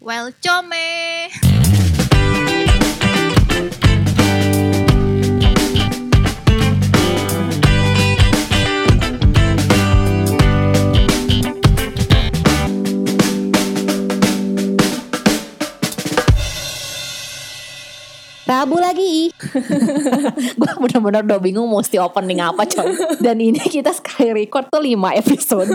Welcome. Rabu lagi. gue bener-bener udah bingung mesti opening apa coy. Dan ini kita sekali record tuh 5 episode.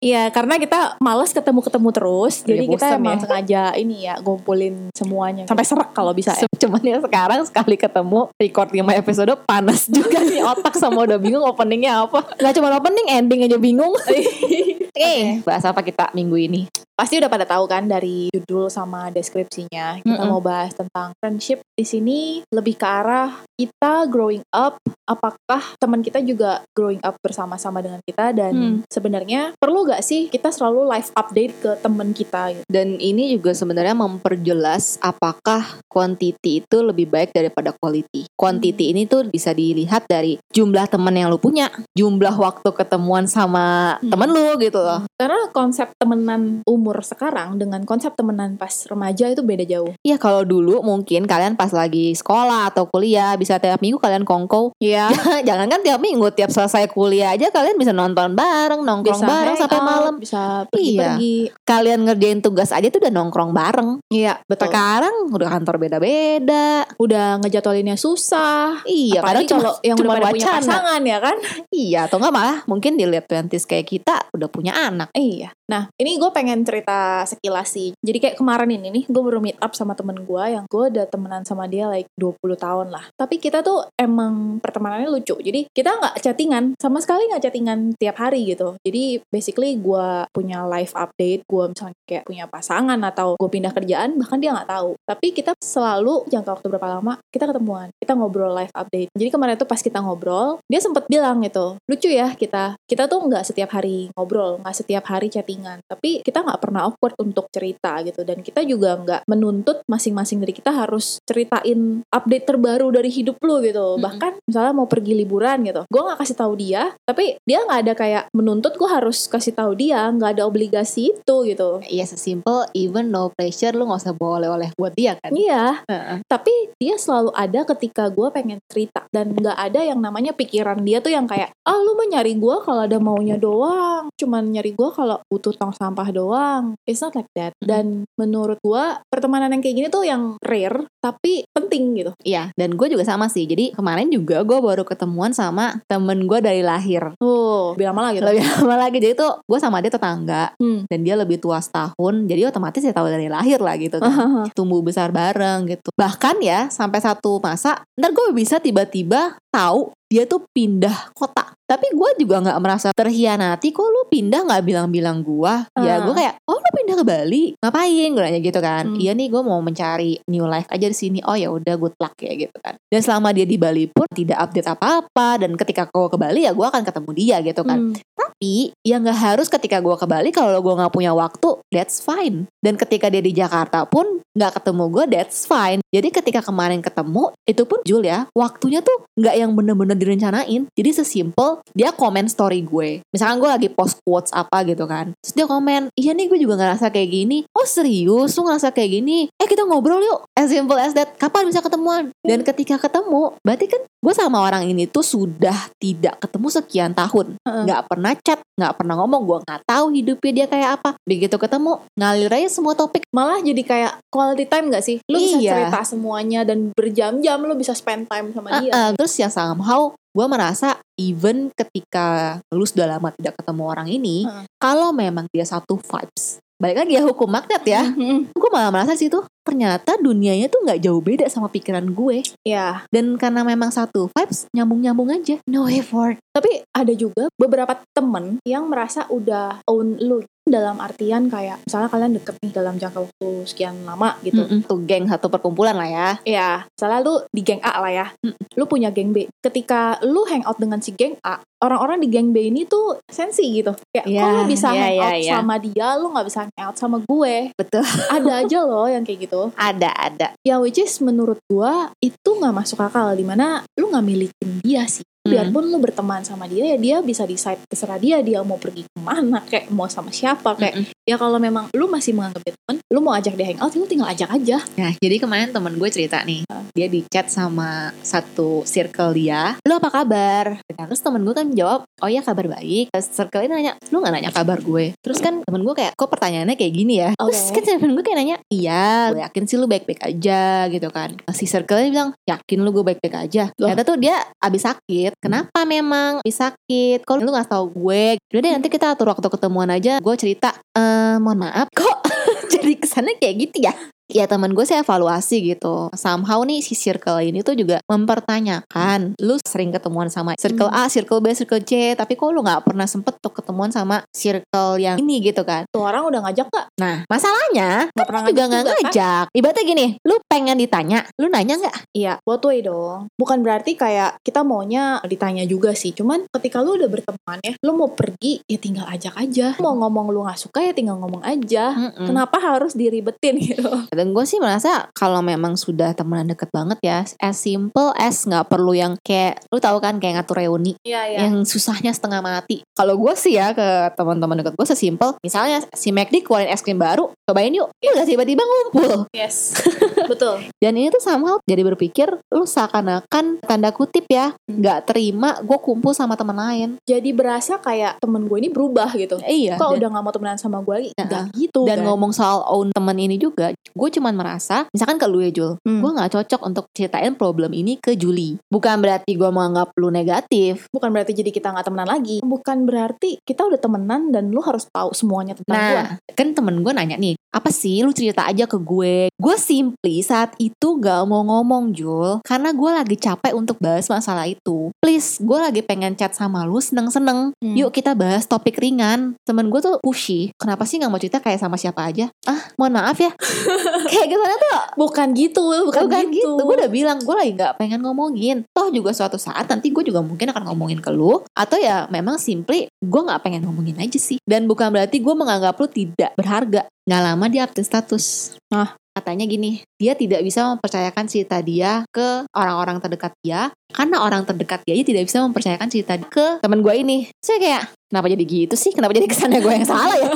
Iya, karena kita males ketemu-ketemu terus. Iya, Jadi kita emang ya. sengaja ini ya ngumpulin semuanya sampai serak kalau bisa ya. Cuman ya sekarang sekali ketemu record 5 episode panas juga nih otak sama udah bingung openingnya apa. Gak cuma opening, ending aja bingung. Oke, bahas apa kita minggu ini? Pasti udah pada tahu kan dari judul sama deskripsinya. Kita Mm-mm. mau bahas tentang friendship di sini lebih ke arah kita growing up. Apakah teman kita juga growing up bersama-sama dengan kita dan Hmm. sebenarnya perlu gak sih kita selalu live update ke teman kita gitu? Dan ini juga sebenarnya memperjelas apakah quantity itu lebih baik daripada quality. Quantity ini tuh bisa dilihat dari jumlah teman yang lu punya, jumlah waktu ketemuan sama Hmm. temen lu gitu loh. Karena konsep temenan umur sekarang dengan konsep temenan pas remaja itu beda jauh. Iya kalau dulu mungkin kalian pas lagi sekolah atau kuliah bisa tiap minggu kalian kongko. Iya. Jangan kan tiap minggu tiap selesai kuliah aja kalian bisa nonton bareng, nongkrong bareng sampai malam. bisa pergi-pergi. Kalian ngerjain tugas aja tuh udah nongkrong bareng. Iya, betul. Sekarang udah kantor beda-beda. Udah ngejadwalinnya susah. Iya, kadang kalau yang cuma udah punya pasangan ya kan? Iya, atau enggak malah mungkin dilihat twenties kayak kita udah punya anak. Iya. Nah, ini gue pengen cerita sekilas sih. Jadi kayak kemarin ini nih, gue baru meet up sama temen gue yang gue udah temenan sama dia like 20 tahun lah. Tapi kita tuh emang pertemanannya lucu. Jadi kita nggak chattingan, sama sekali nggak chattingan tiap hari gitu. Jadi basically gue punya live update, gue misalnya kayak punya pasangan atau gue pindah kerjaan, bahkan dia nggak tahu. Tapi kita selalu jangka waktu berapa lama kita ketemuan, kita ngobrol live update. Jadi kemarin tuh pas kita ngobrol, dia sempet bilang gitu, lucu ya kita, kita tuh nggak setiap hari ngobrol, nggak setiap hari chattingan, tapi kita nggak pernah awkward untuk cerita gitu, dan kita juga nggak menuntut masing-masing dari kita harus ceritain update terbaru dari hidup lu gitu. Mm-mm. Bahkan misalnya mau pergi liburan gitu, gue nggak kasih tahu dia, tapi dia nggak ada kayak menuntut gue harus kasih tahu dia, nggak ada obligasi itu gitu. Iya, sesimpel even no pressure lu nggak usah bawa oleh-oleh buat dia kan. Iya, Heeh. tapi dia selalu ada ketika gue pengen cerita dan nggak ada yang namanya pikiran dia tuh yang kayak ah lu mah nyari gue kalau ada maunya doang cuman nyari gue kalau butuh tong sampah doang it's not like that Mm. dan menurut gue pertemanan yang kayak gini tuh yang rare tapi penting gitu Iya, dan gue juga sama sih. Jadi kemarin juga gue baru ketemuan sama temen gue dari lahir. oh lebih lama lagi Lebih lama lagi. Jadi tuh gue sama dia tetangga. Hmm. Dan dia lebih tua setahun. Jadi otomatis ya tahu dari lahir lah gitu kan. Tumbuh besar bareng gitu. Bahkan ya sampai satu masa. Ntar gue bisa tiba-tiba tahu dia tuh pindah kota. Tapi gue juga nggak merasa terhianati. Kok lu pindah nggak bilang-bilang gue? Ya Ah. gue kayak, oh lu pindah ke Bali? Ngapain? Gue nanya gitu kan. Hmm. Iya nih gue mau mencari new life aja di sini. Oh ya udah good luck ya gitu kan. Dan selama dia di Bali pun tidak update apa-apa. Dan ketika gue ke Bali ya gue akan ketemu dia gitu kan. Hmm. Tapi ya nggak harus ketika gue ke Bali kalau gue nggak punya waktu, that's fine. Dan ketika dia di Jakarta pun nggak ketemu gue, that's fine. Jadi ketika kemarin ketemu, itu pun Jul ya, waktunya tuh nggak yang bener-bener direncanain. Jadi sesimpel dia komen story gue. Misalkan gue lagi post quotes apa gitu kan. Terus dia komen, iya nih gue juga ngerasa kayak gini. Oh serius, lu ngerasa kayak gini? Eh kita ngobrol yuk. As simple as that. Kapan bisa ketemuan? Dan ketika ketemu, berarti kan gue sama orang ini tuh sudah tidak ketemu sekian tahun nggak pernah chat nggak pernah ngomong gue nggak tahu hidupnya dia kayak apa begitu ketemu ngalir aja semua topik malah jadi kayak quality time gak sih lu bisa Iya. cerita semuanya dan berjam-jam lu bisa spend time sama dia Uh-uh. terus yang somehow gue merasa even ketika lu sudah lama tidak ketemu orang ini Heeh. kalau memang dia satu vibes balik lagi ya hukum magnet ya Mhm. gue malah merasa sih tuh ternyata dunianya tuh nggak jauh beda sama pikiran gue. Ya. Dan karena memang satu vibes nyambung nyambung aja. No effort. Tapi ada juga beberapa temen yang merasa udah own lu dalam artian kayak misalnya kalian deket nih dalam jangka waktu sekian lama gitu. Mm-mm. tuh geng satu perkumpulan lah ya Ya, misalnya lu di geng A lah ya. Lu punya geng B. Ketika lu hangout dengan si geng A, orang-orang di geng B ini tuh sensi gitu. Kayak Iya, kok lu bisa iya, hangout iya, iya. sama dia, lu nggak bisa hangout sama gue. betul Ada aja loh yang kayak gitu. ada ada Ya which is menurut gua itu nggak masuk akal di mana lu nggak milikin dia sih. Hmm. biarpun lu berteman sama dia ya dia bisa decide terserah dia dia mau pergi ke mana kayak mau sama siapa kayak Mm-mm. ya kalau memang lu masih menganggap dia teman lu mau ajak dia hangout lu tinggal ajak aja Nah, jadi kemarin temen gue cerita nih, dia di chat sama satu circle dia, lu apa kabar? Nah, terus temen gue kan jawab, oh iya kabar baik. Terus circle ini nanya, lu gak nanya kabar gue? Terus kan temen gue kayak, kok pertanyaannya kayak gini ya? Terus Oke. kan temen gue kayak nanya, iya, gue yakin sih lu baik-baik aja gitu kan. Si circle ini bilang, yakin lu gue baik-baik aja. Loh. Ternyata tuh dia abis sakit. Kenapa memang abis sakit? Kok lu gak tau gue? Udah deh nanti kita atur waktu ketemuan aja. Gue cerita, eh mohon maaf, kok jadi kesannya kayak gitu ya? Ya teman gue sih evaluasi gitu somehow nih si circle ini tuh juga mempertanyakan lu sering ketemuan sama circle Hmm. A circle B circle C tapi kok lu nggak pernah sempet tuh ketemuan sama circle yang ini gitu kan tuh orang udah ngajak gak nah masalahnya nggak pernah juga nggak kan? ngajak ibaratnya gini lu pengen ditanya lu nanya nggak Iya, both way dong. Bukan berarti kayak kita maunya ditanya juga sih. Cuman ketika lu udah berteman ya, lu mau pergi ya tinggal ajak aja. Mau ngomong lu nggak suka ya tinggal ngomong aja. Mm-mm. Kenapa harus diribetin gitu? Dan gue sih merasa kalau memang sudah temenan deket banget ya, as simple as nggak perlu yang kayak lu tahu kan kayak ngatur reuni Iya, yang susahnya setengah mati. Kalau gue sih ya ke teman-teman deket gue sesimpel, misalnya si McD keluarin es krim baru, cobain yuk. Udah tiba-tiba ngumpul. Yes. Betul. Dan ini tuh somehow jadi berpikir lu seakan-akan tanda kutip ya nggak terima gue kumpul sama teman lain. Jadi berasa kayak temen gue ini berubah gitu. Iya. Kok dan, udah gak mau temenan sama gue lagi? Nah, Nggak gitu dan kan. ngomong soal own teman ini juga, gue cuman merasa, misalkan ke lu ya Jul, Hmm. gue nggak cocok untuk ceritain problem ini ke Juli. Bukan berarti gue menganggap lu negatif. bukan berarti jadi kita nggak temenan lagi. Bukan berarti kita udah temenan dan lu harus tahu semuanya tentang gue. Nah, kan temen gue nanya nih, apa sih lu cerita aja ke gue? Gue simply saat itu gak mau ngomong Jul, karena gue lagi capek untuk bahas masalah itu. Please, gue lagi pengen chat sama lu seneng-seneng. Hmm. Yuk kita bahas topik ringan. Temen gue tuh pushy. Kenapa sih gak mau cerita kayak sama siapa aja? Ah, mohon maaf ya. kayak gimana tuh? Bukan gitu, bukan, Bukan gitu. gitu. Gue udah bilang, gue lagi gak pengen ngomongin. Toh juga suatu saat nanti gue juga mungkin akan ngomongin ke lu. Atau ya memang simply gue gak pengen ngomongin aja sih. Dan bukan berarti gue menganggap lu tidak berharga. Gak lama dia update status. Ah. Katanya gini, dia tidak bisa mempercayakan cerita dia ke orang-orang terdekat dia. Karena orang terdekat dia tidak bisa mempercayakan cerita dia ke temen gue ini. Saya kayak, kenapa jadi gitu sih? Kenapa jadi kesannya gue yang salah ya?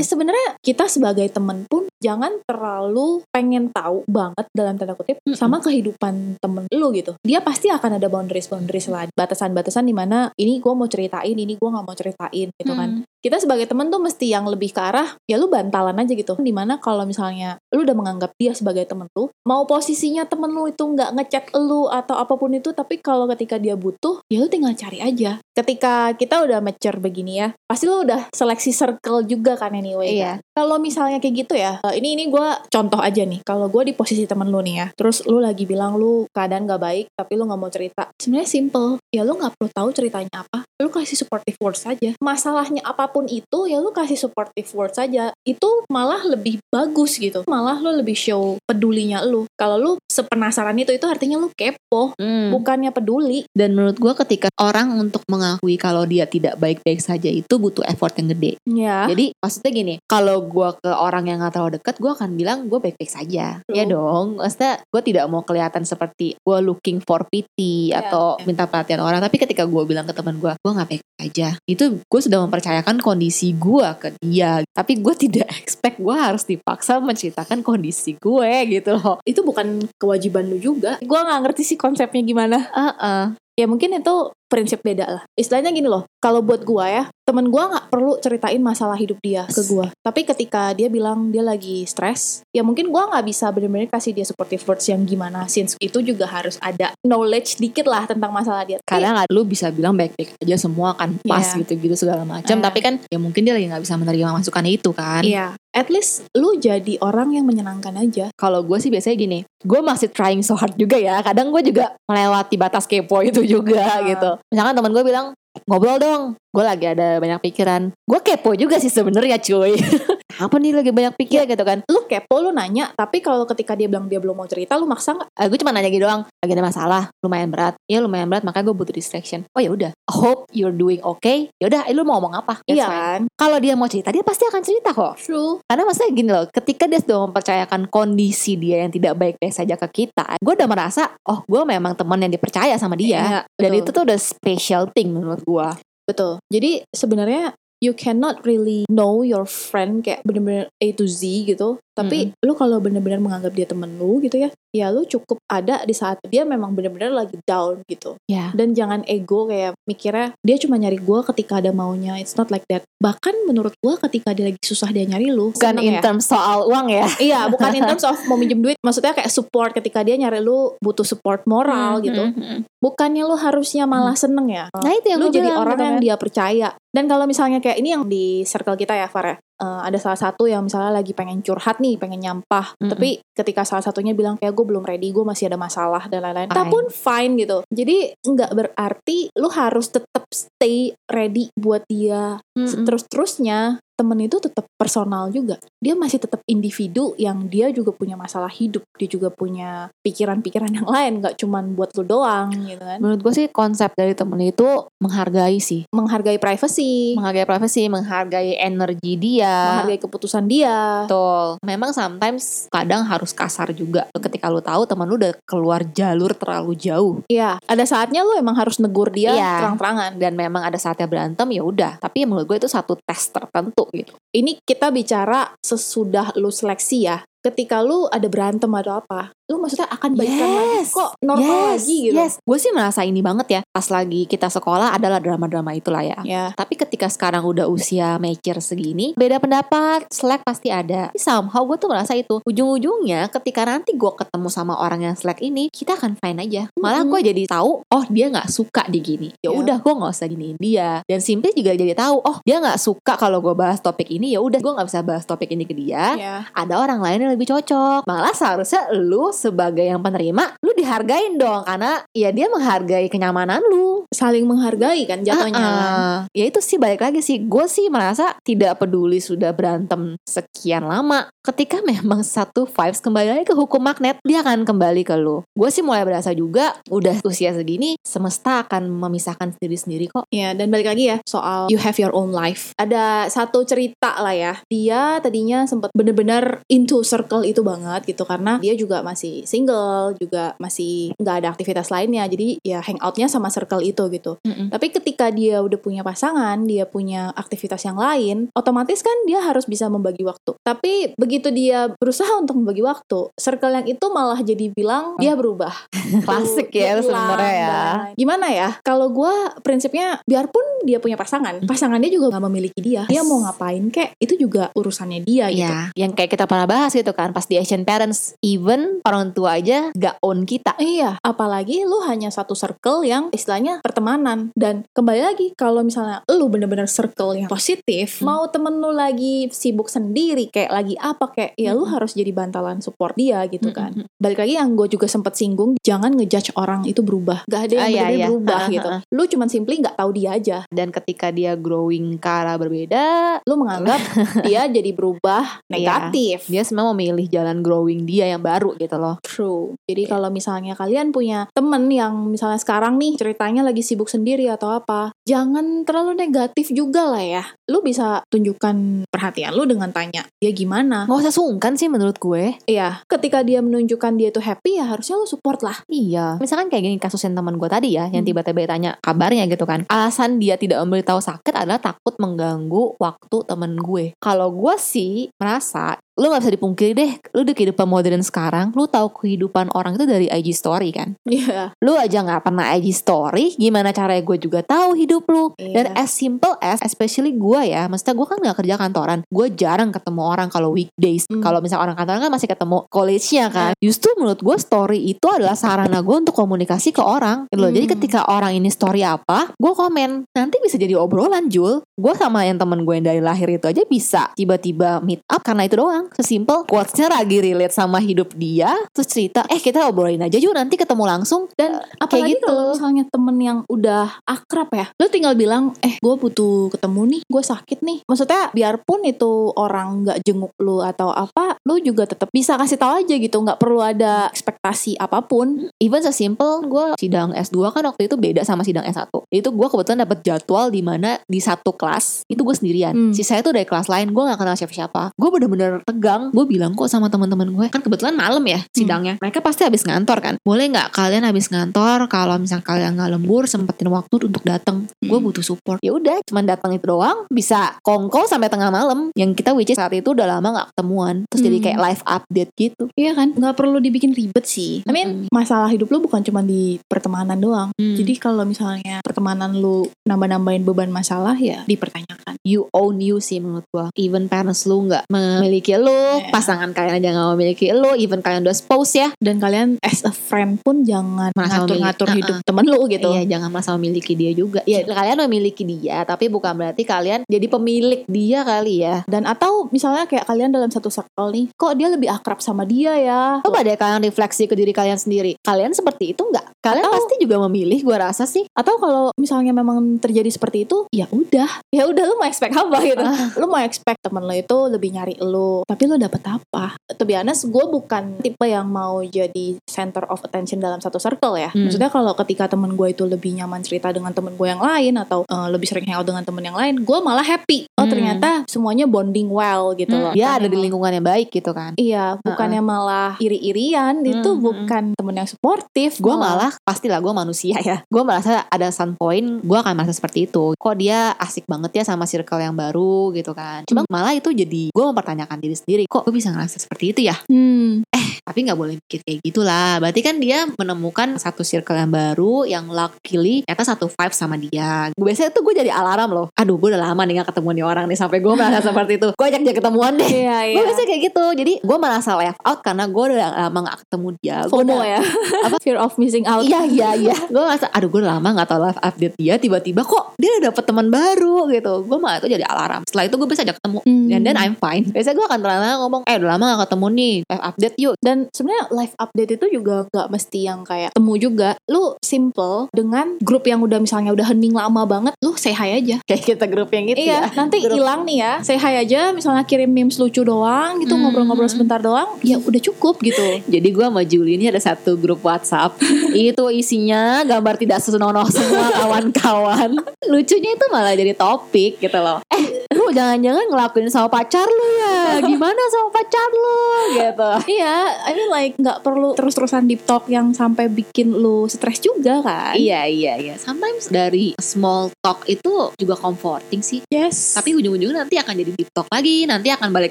Sebenarnya kita sebagai temen pun jangan terlalu pengen tahu banget dalam tanda kutip Mm-mm. sama kehidupan temen lu gitu. Dia pasti akan ada boundaries boundaries lah, batasan-batasan di mana ini gue mau ceritain, ini gue nggak mau ceritain gitu kan. Hmm. Kita sebagai temen tuh mesti yang lebih ke arah ya lu bantalan aja gitu. Di mana kalau misalnya lu udah menganggap dia sebagai temen lu, mau posisinya temen lu itu nggak ngechat lu atau apa pun itu, tapi kalau ketika dia butuh, ya lu tinggal cari aja. Ketika kita udah mature begini ya, pasti lu udah seleksi circle juga kan anyway. Iya. kan. Kalau misalnya kayak gitu ya, eh, ini ini gue contoh aja nih. Kalau gue di posisi temen lu nih ya, terus lu lagi bilang lu keadaan gak baik, tapi lu nggak mau cerita. Sebenarnya simple, ya lu nggak perlu tahu ceritanya apa. Lu kasih supportive words saja. Masalahnya apa pun itu, ya lu kasih supportive words saja. Itu malah lebih bagus gitu. Malah lu lebih show pedulinya lu. Kalau lu sepenasaran itu, itu artinya lu kepo, Hmm. bukannya peduli. Dan menurut gue ketika orang untuk mengakui kalau dia tidak baik-baik saja itu butuh effort yang gede. Ya. Jadi maksudnya gini, kalau gue ke orang yang gak terlalu dekat, gue akan bilang gue baik-baik saja. True. Ya dong, maksudnya gue tidak mau kelihatan seperti gue looking for pity Ya, atau ya. minta perhatian orang. Tapi ketika gue bilang ke teman gue, gue gak baik aja. Itu gue sudah mempercayakan kondisi gue ke dia. Tapi gue tidak expect gue harus dipaksa menceritakan kondisi gue gitu loh. itu bukan kewajiban lu juga. Gue nggak ngerti sih konsepnya gimana. Uh-uh. ya mungkin itu prinsip beda lah. Istilahnya gini loh, kalau buat gua ya, temen gua nggak perlu ceritain masalah hidup dia ke gua. Tapi ketika dia bilang dia lagi stres, ya mungkin gua nggak bisa bener-bener kasih dia supportive words yang gimana. Since itu juga harus ada knowledge dikit lah tentang masalah dia. Kadang lu bisa bilang baik-baik aja semua kan pas Iya. gitu-gitu segala macam Eh. tapi kan ya mungkin dia lagi nggak bisa menerima masukan itu kan Iya, at least lu jadi orang yang menyenangkan aja. kalau gue sih biasanya gini gue masih trying so hard juga ya kadang gue juga melewati batas kepo itu juga Ah. gitu misalkan teman gue bilang ngobrol dong gue lagi ada banyak pikiran. Gue kepo juga sih sebenarnya cuy. Apa nih lagi banyak pikir gitu kan? Lu kepo lu nanya, tapi kalau ketika dia bilang dia belum mau cerita, lu maksa nggak? Eh, gue cuma nanya gitu doang. Lagi ada masalah lumayan berat. Iya lumayan berat makanya gue butuh distraction. Oh ya udah. Hope you're doing okay. Ya udah eh, lu mau ngomong apa? That's Iya kan? kalau dia mau cerita dia pasti akan cerita kok. True. karena maksudnya gini loh ketika dia sudah mempercayakan kondisi dia yang tidak baik-baik saja ke kita gue udah merasa oh gue memang teman yang dipercaya sama dia. Iya, dan betul. itu tuh udah special thing menurut gue Betul. Jadi sebenarnya you cannot really know your friend kayak bener-bener A to Z gitu. Tapi lu kalau bener-bener menganggap dia temen lu gitu ya, ya lu cukup ada di saat dia memang bener-bener lagi down gitu. ya Dan jangan ego kayak mikirnya dia cuma nyari gua ketika ada maunya. It's not like that. Bahkan menurut gua ketika dia lagi susah dia nyari lu. bukan in ya. terms soal uang ya Iya, bukan in terms of mau minjem duit. Maksudnya kayak support ketika dia nyari lu butuh support moral Hmm, gitu. hmm, hmm. Bukannya lu harusnya malah seneng ya. nah itu yang lu gue jadi bilang, orang gitu yang kan. dia percaya. Dan kalau misalnya kayak ini yang di circle kita ya, Far ya. eh, ada salah satu yang misalnya lagi pengen curhat nih, pengen nyampah. Mm-mm. Tapi ketika salah satunya bilang kayak gue belum ready, gue masih ada masalah dan lain-lain. Kita pun fine gitu. Jadi nggak berarti lu harus tetap stay ready buat dia Mm-mm. terus-terusnya temen itu tetap personal juga. Dia masih tetap individu yang dia juga punya masalah hidup, dia juga punya pikiran-pikiran yang lain, nggak cuman buat lu doang gitu kan. menurut gue sih konsep dari temen itu menghargai sih Menghargai privacy, menghargai privasi menghargai energi dia menghargai keputusan dia. Betul. Memang sometimes kadang harus kasar juga ketika lu tahu teman lu udah keluar jalur terlalu jauh Iya, ada saatnya lu emang harus negur dia Iya. terang-terangan. dan memang ada saatnya berantem ya udah. Tapi menurut gue itu satu tes tertentu gitu. Ini kita bicara sesudah lu seleksi ya. Ketika lu ada berantem atau apa, lu maksudnya akan baikan lagi Yes. kok normal yes, lagi gitu. Yes, gue sih merasa ini banget ya. Pas lagi kita sekolah adalah drama-drama itulah ya. Ya, Tapi ketika sekarang udah usia mature segini, beda pendapat, slack pasti ada. Tapi Somehow gue tuh merasa itu. Ujung-ujungnya ketika nanti gue ketemu sama orang yang slack ini, kita akan fine aja. Malah gue jadi tahu, oh dia nggak suka di gini. Ya Iya. udah gue nggak usah giniin dia. Dan simply juga jadi tahu, oh dia nggak suka kalau gue bahas topik ini. Ya udah gue nggak bisa bahas topik ini ke dia. ya. Ada orang lain yang lebih cocok. Malah seharusnya lu sebagai yang penerima, lu dihargain dong karena ya dia menghargai kenyamanan lu. Saling menghargai kan jatuhnya. kan. Ah, ya itu sih balik lagi sih gue sih merasa tidak peduli sudah berantem sekian lama ketika memang satu vibes kembali lagi ke hukum magnet dia akan kembali ke lu gue sih mulai berasa juga udah usia segini semesta akan memisahkan sendiri sendiri kok Ya, dan balik lagi ya soal you have your own life. Ada satu cerita lah ya. Dia tadinya sempat bener-bener into circle itu banget gitu karena dia juga masih single, juga masih nggak ada aktivitas lainnya. Jadi ya hangoutnya sama circle itu gitu. Tapi ketika dia udah punya pasangan, dia punya aktivitas yang lain, otomatis kan dia harus bisa membagi waktu. Tapi begitu dia berusaha untuk membagi waktu, circle yang itu malah jadi bilang dia berubah. klasik ya Hilang sebenarnya ya dan. Gimana ya? Kalau gue prinsipnya biarpun dia punya pasangan, pasangannya juga nggak memiliki dia. Dia mau ngapain kek? Itu juga urusannya dia gitu. Ya, yang kayak kita pernah bahas gitu kan, pas di Asian Parents, even orang tua aja gak own kita. Iya, apalagi lu hanya satu circle yang istilahnya pertemanan. Dan kembali lagi, kalau misalnya lu bener-bener circle yang positif, Hmm. mau temen lu lagi sibuk sendiri, kayak lagi apa, kayak ya lu Hmm. harus jadi bantalan support dia gitu kan. Mm-mm. Balik lagi yang gue juga sempet singgung, jangan ngejudge orang itu berubah. Gak ada yang Ah, iya, iya. berubah Ha, ha, gitu. ha. Lu cuman simply gak tahu dia aja. Dan ketika dia growing ke arah berbeda, Lu menganggap dia jadi berubah Iya. negatif. dia sebenarnya memilih jalan growing dia yang baru gitu loh. True. Jadi Iya. kalau misalnya kalian punya temen yang misalnya sekarang nih ceritanya lagi sibuk sendiri atau apa, jangan terlalu negatif juga lah ya. Lu bisa tunjukkan perhatian lu dengan tanya dia gimana. Gak usah sungkan sih menurut gue. Iya, ketika dia menunjukkan dia tuh happy ya harusnya lu support lah. Iya. Misalkan kayak gini kasus yang teman gue tadi ya, yang Hmm. tiba-tiba tanya kabarnya gitu kan. Alasan dia tidak memberitahu sakit adalah takut mengganggu waktu temen gue. Kalau gue sih merasa lu gak bisa dipungkiri deh, lu di kehidupan modern sekarang, lu tahu kehidupan orang itu dari IG story kan. Iya. Lu aja gak pernah IG story, gimana caranya gue juga tahu hidup lu. Dan Iya. as simple as, especially gue ya, maksudnya gue kan gak kerja kantoran, gue jarang ketemu orang kalau weekdays. Hmm. Kalau misalnya orang kantoran kan masih ketemu college-nya kan. Justru menurut gue story itu adalah sarana gue untuk komunikasi ke orang. Gitu loh. Jadi Hmm. ketika orang ini story apa, gue komen. Nanti bisa jadi obrolan Jul. Gue sama yang temen gue yang dari lahir itu aja bisa tiba-tiba meet up karena itu doang. sesimpel quotesnya lagi relate sama hidup dia terus cerita eh kita obrolin aja yuk nanti ketemu langsung Dan apalagi gitu. kalau misalnya temen yang udah akrab ya, lu tinggal bilang, eh gue butuh ketemu nih, gue sakit nih. Maksudnya biarpun itu orang nggak jenguk lu atau apa, lu juga tetap bisa kasih tahu aja gitu, nggak perlu ada ekspektasi apa pun. even sesimpel gue sidang S2 kan waktu itu beda sama sidang S1 itu gue kebetulan dapet jadwal di mana di satu kelas itu gue sendirian. Hmm. sisanya tuh dari kelas lain gue gak kenal siapa-siapa. Gue bener-bener tegang gue bilang kok sama teman-teman gue kan kebetulan malam ya sidangnya. Mereka pasti habis ngantor kan. Boleh nggak kalian habis ngantor kalau misal kalian nggak lembur sempetin waktu untuk datang gue Hmm. butuh support ya udah cuman datang itu doang bisa kongko sampai tengah malam yang kita which is saat itu udah lama nggak ketemuan terus jadi Hmm. kayak live update gitu Iya kan, nggak perlu dibikin ribet sih. I mean, masalah hidup lu bukan cuma di pertemanan doang. Hmm. Jadi kalau misalnya pertemanan lu nambah-nambahin beban masalah ya dipertanyakan. you own you sih menurut gua even parents lu nggak memiliki lu Iya. pasangan kalian aja nggak memiliki lu even kalian udah spouse ya Dan kalian as a friend pun jangan ngatur-ngatur memiliki- hidup temen lu gitu. Iya jangan merasa memiliki dia juga ya kalian memiliki dia tapi bukan berarti kalian jadi pemilik dia kali ya. Dan atau misalnya kayak kalian dalam satu circle nih, kok dia lebih akrab sama dia ya? coba deh kalian refleksi ke diri kalian sendiri. Kalian seperti itu nggak kalian Atau- pasti juga memilih gua rasa sih Atau kalau misalnya memang terjadi seperti itu, ya udah, ya udah lu mau expect apa gitu? lu mau expect temen lo itu lebih nyari lu, tapi lu dapet apa? To be honest, gue bukan tipe yang mau jadi center of attention dalam satu circle ya. Hmm. Maksudnya kalau ketika temen gue itu lebih nyaman cerita dengan temen gue yang lain atau eh, lebih sering hangout dengan temen yang lain, gue malah happy. Oh Hmm. ternyata semuanya bonding well gitu loh. dia Dan ada di lingkungan yang baik gitu kan? Iya, bukannya malah iri-irian, itu Hmm, bukan temen yang suportif. gue malah. pastilah gue manusia ya. Gue merasa ada sun point gue akan merasa seperti itu. Kok dia asik banget ya sama circle yang baru gitu kan? Cuma malah itu jadi gue mempertanyakan diri sendiri kok gue bisa ngerasa seperti itu ya? Hmm, tapi nggak boleh mikir kayak gitulah. Berarti kan dia menemukan satu circle yang baru yang luckily ternyata satu vibe sama dia. Gue biasanya tuh gue jadi alarm loh. Aduh gue udah lama nih gak ketemu nih orang nih sampai gue merasa seperti itu gue ajak dia ketemuan deh iya iya. gue biasanya kayak gitu jadi gue merasa left out karena gue udah lama gak ketemu dia FOMO udah- ya. Apa? Fear of missing out. Iya iya iya. gue ngerasa aduh gue lama gak tau live update dia tiba-tiba kok dia udah dapet teman baru gitu. Gue malah itu jadi alarm. Setelah itu gue bisa ajak ketemu. Hmm. Dan then I'm fine. Biasanya gue akan terang ngomong eh udah lama gak ketemu nih live update yuk. Dan sebenarnya live update itu juga gak mesti yang kayak temu juga. Lu simple dengan grup yang udah misalnya udah hening lama banget, lu say hi aja. Kayak kita grup yang itu iya, ya. nanti. Hilang nih ya. Say hi aja, misalnya kirim memes lucu doang gitu, Hmm. ngobrol-ngobrol sebentar doang, ya udah cukup gitu. Jadi gue sama Julie ini ada satu grup WhatsApp. itu isinya gambar tidak senonoh semua kawan-kawan. Lucunya itu malah jadi topik gitu loh. Eh, lu jangan-jangan ngelakuin sama pacar lu ya? Gimana sama pacar lu? Gitu. iya, I mean like nggak perlu terus-terusan deep talk yang sampai bikin lu stres juga kan. Iya iya iya. Sometimes dari small talk itu juga comforting sih. Yes. Tapi ujung-ujungnya nanti akan jadi deep talk lagi. Nanti akan balik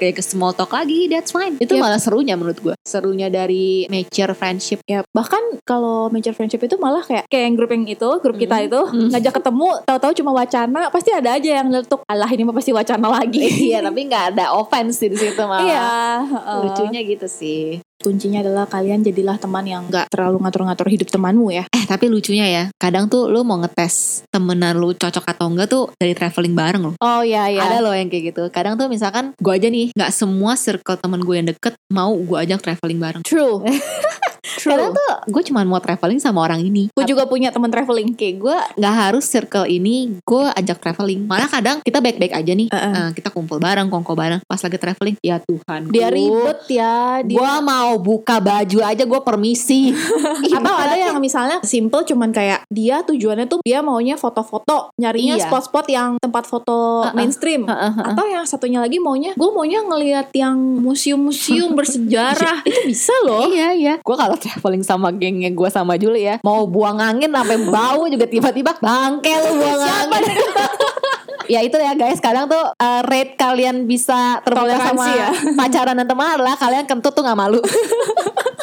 lagi ke small talk lagi. That's fine. Itu Yep. malah serunya menurut gue. Serunya dari mature friendship. Ya, bahkan kalau major friendship itu malah kayak kayak yang grup yang itu, grup kita Hmm. itu Hmm. ngajak ketemu, tahu-tahu cuma wacana, pasti ada aja yang letuk, alah ini mah pasti wacana lagi. iya, tapi nggak ada offense sih di situ malah. Iya, heeh. Lucunya gitu sih. kuncinya adalah kalian jadilah teman yang nggak terlalu ngatur-ngatur hidup temanmu ya. Eh tapi lucunya ya, kadang tuh lu mau ngetes temenan lu cocok atau enggak tuh dari traveling bareng loh. Oh iya iya. Ada loh yang kayak gitu. Kadang tuh misalkan gue aja nih, nggak semua circle temen gue yang deket mau gue ajak traveling bareng. True. True. Kadang tuh gue cuma mau traveling sama orang ini. Gue juga punya teman traveling. Kayak gue nggak harus circle ini gue ajak traveling. Malah kadang kita baik-baik aja nih. Heeh. Nah, kita kumpul bareng, kongko bareng. Pas lagi traveling, ya Tuhan. Dia ribet ya. Dia... Gue mau buka baju aja gue permisi. Atau ada yang misalnya simple cuman kayak dia tujuannya tuh dia maunya foto-foto, nyarinya Iya. spot-spot yang tempat foto Uh-uh. mainstream. Heeh, heeh. Atau yang satunya lagi maunya gue maunya ngelihat yang museum-museum bersejarah. Itu bisa loh. Iya iya. Gue kalau traveling sama gengnya gue sama Juli ya, mau buang angin sampai bau juga tiba-tiba bangke lu buang angin. ya itu ya guys, kadang tuh uh, rate kalian bisa Toleransi sama ya. pacaran dan teman adalah kalian kentut tuh nggak malu.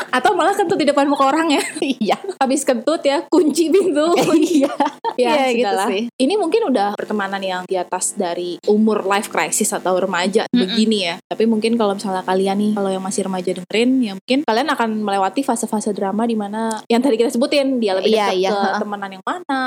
Atau malah kentut di depan muka orang ya. Iya. Habis kentut ya, kunci pintu. Iya. ya, Iya, gitu sih. Ini mungkin udah pertemanan yang di atas dari umur life crisis atau remaja Mm-mm. begini ya. Tapi mungkin kalau misalnya kalian nih, kalau yang masih remaja dengerin, ya mungkin kalian akan melewati fase-fase drama di mana yang tadi kita sebutin dia lebih Iya, dekat iya, ke ha-ha. temenan yang mana,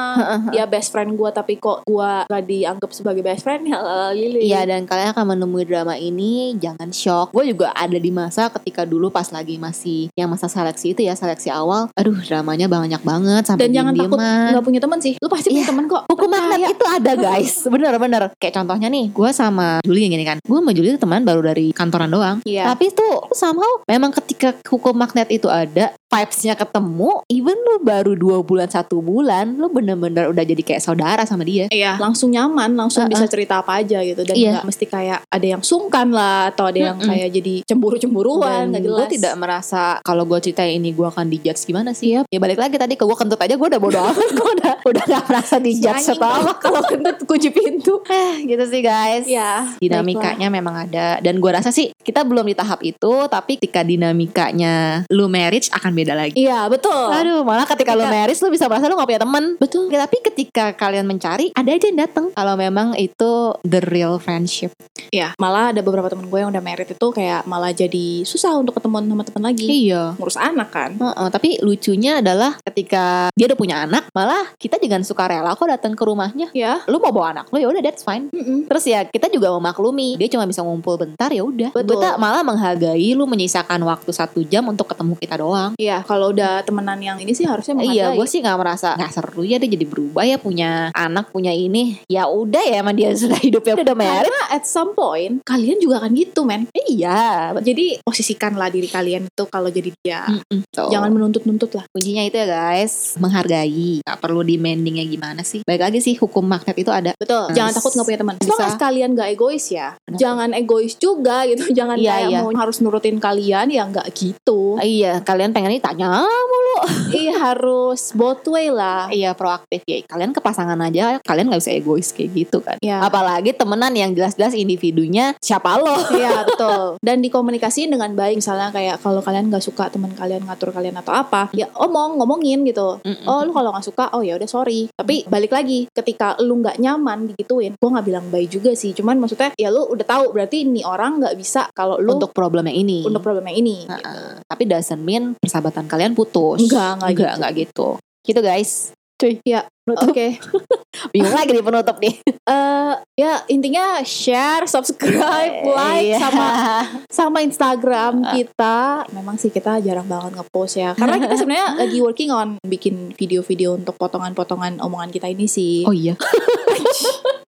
dia best friend gue tapi kok gue gak dianggap sebagai best friend ya lili. Iya dan kalian akan menemui drama ini jangan shock. Gue juga ada di masa ketika dulu pas lagi masih yang masa seleksi itu ya seleksi awal. Aduh dramanya banyak banget sampai Dan jangan takut nggak punya teman sih. Lu pasti punya Iya. teman kok. Hukum magnet itu ada guys Bener-bener Kayak contohnya nih Gue sama Juli yang gini kan Gue sama Juli teman baru dari kantoran doang Iya. Tapi tuh somehow Memang ketika hukum magnet itu ada Vibes-nya ketemu Even lu baru dua bulan Satu bulan Lu bener-bener udah jadi kayak saudara sama dia Iya, langsung nyaman, langsung Uh-uh. bisa cerita apa aja gitu dan Iya. nggak mesti kayak ada yang sungkan lah atau ada yang Mm-mm. kayak jadi cemburu-cemburuan, Dan nggak gue jelas. tidak merasa Kalau gue cerita ini Gue akan dijudge gimana sih Ya balik lagi tadi Ke gue kentut aja Gue udah bodo amat Gue udah, udah gak merasa dijudge atau apa kalau kentut kunci pintu. Eh gitu sih guys Ya, dinamikanya memang ada dan gue rasa sih kita belum di tahap itu tapi ketika dinamikanya lu marriage akan beda lagi Iya, betul. Aduh, malah ketika, lu Ketika- marriage lu bisa merasa lu gak punya teman. Betul. Ya, tapi ketika kalian mencari, ada aja yang datang. Kalau memang itu the real friendship. Iya, malah ada beberapa temen gue yang udah married itu kayak malah jadi susah untuk ketemu sama teman lagi. Iya. Ngurus anak kan. Heeh, tapi lucunya adalah ketika dia udah punya anak, malah kita juga suka rela kok datang ke rumahnya. Ya. Lu mau bawa anak lu ya udah that's fine. Mm-mm. Terus ya kita juga memaklumi dia cuma bisa ngumpul bentar ya udah. Betul. Kita malah menghargai lu menyisakan waktu satu jam untuk ketemu kita doang. Iya, kalau udah temenan yang ini sih harusnya menghargai. Iya, gue sih nggak merasa nggak seru ya dia jadi berubah ya punya anak punya ini. Ya udah ya emang dia sudah hidupnya udah married. Karena at some point kalian juga akan gitu, men. Iya, Jadi posisikanlah diri kalian itu kalau jadi dia. Mm-mm. Tuh. Jangan menuntut-nuntut lah. kuncinya itu ya guys, menghargai. Gak perlu demandingnya gimana sih. Baik lagi sih hukum magnet itu ada. Betul. Jangan takut nggak punya teman. Bisa. Selama sekalian nggak egois ya. Kenapa? Jangan egois juga gitu. Jangan Iya, kayak iya. mau harus nurutin kalian ya nggak gitu. Iya, kalian pengen ditanya mulu. Iya harus both way lah. Iya, proaktif ya. Kalian ke pasangan aja, kalian nggak bisa egois kayak gitu kan. Iya. Apalagi temenan yang jelas-jelas individunya siapa lo. Iya betul. Dan dikomunikasiin dengan baik. Misalnya kayak kalau kalian nggak suka teman kalian ngatur kalian atau apa, ya omong ngomongin gitu. Mm-mm. Oh lu kalau nggak suka, oh ya udah sorry. Tapi balik lagi, ketika lu nggak nyaman digituin, gua nggak bilang baik juga sih. Cuman maksudnya ya lu udah tahu berarti ini orang nggak bisa kalau lu untuk problem yang ini. untuk problem yang ini. gitu. Tapi doesn't mean persahabatan kalian putus. Enggak, enggak enggak, gitu. enggak gitu. Gitu guys. Cuy, ya Oke, Bingung lagi di penutup nih. Eh, ya intinya share, subscribe, like Iya. sama sama Instagram kita. Memang sih kita jarang banget ngepost ya, karena kita sebenarnya lagi working on bikin video-video untuk potongan-potongan omongan kita ini sih. Oh iya.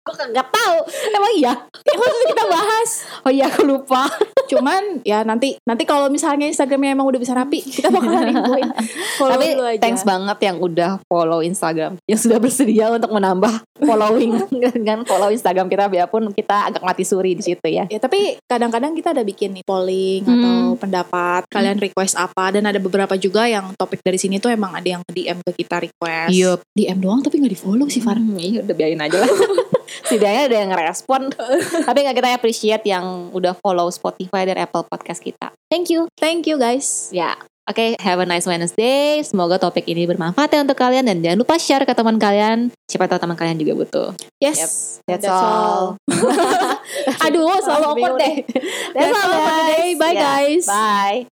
Gue nggak tahu. Emang iya. Harus kita bahas. Oh iya aku lupa. Cuman ya nanti nanti kalau misalnya Instagramnya emang udah bisa rapi, kita bakalan infoin. Follow Tapi aja. thanks banget yang udah follow Instagram. Sudah bersedia untuk menambah following dengan follow Instagram kita biarpun kita agak mati suri di situ ya. Ya tapi kadang-kadang kita ada bikin nih polling Hmm. atau pendapat kalian request apa dan ada beberapa juga yang topik dari sini tuh emang ada yang DM ke kita request. Yup. DM doang tapi nggak di follow sih Far. Hmm, iya udah biarin aja lah. Setidaknya ada yang ngerespon. Tapi nggak kita appreciate yang udah follow Spotify dan Apple Podcast kita. Thank you. Thank you guys. Ya, oke. have a nice Wednesday. Semoga topik ini bermanfaat ya untuk kalian dan jangan lupa share ke teman kalian. Siapa tahu teman kalian juga butuh. Yes. That's, That's all. Aduh, selalu awkward deh. That's, That's all for today. Bye, Ya, guys. Bye.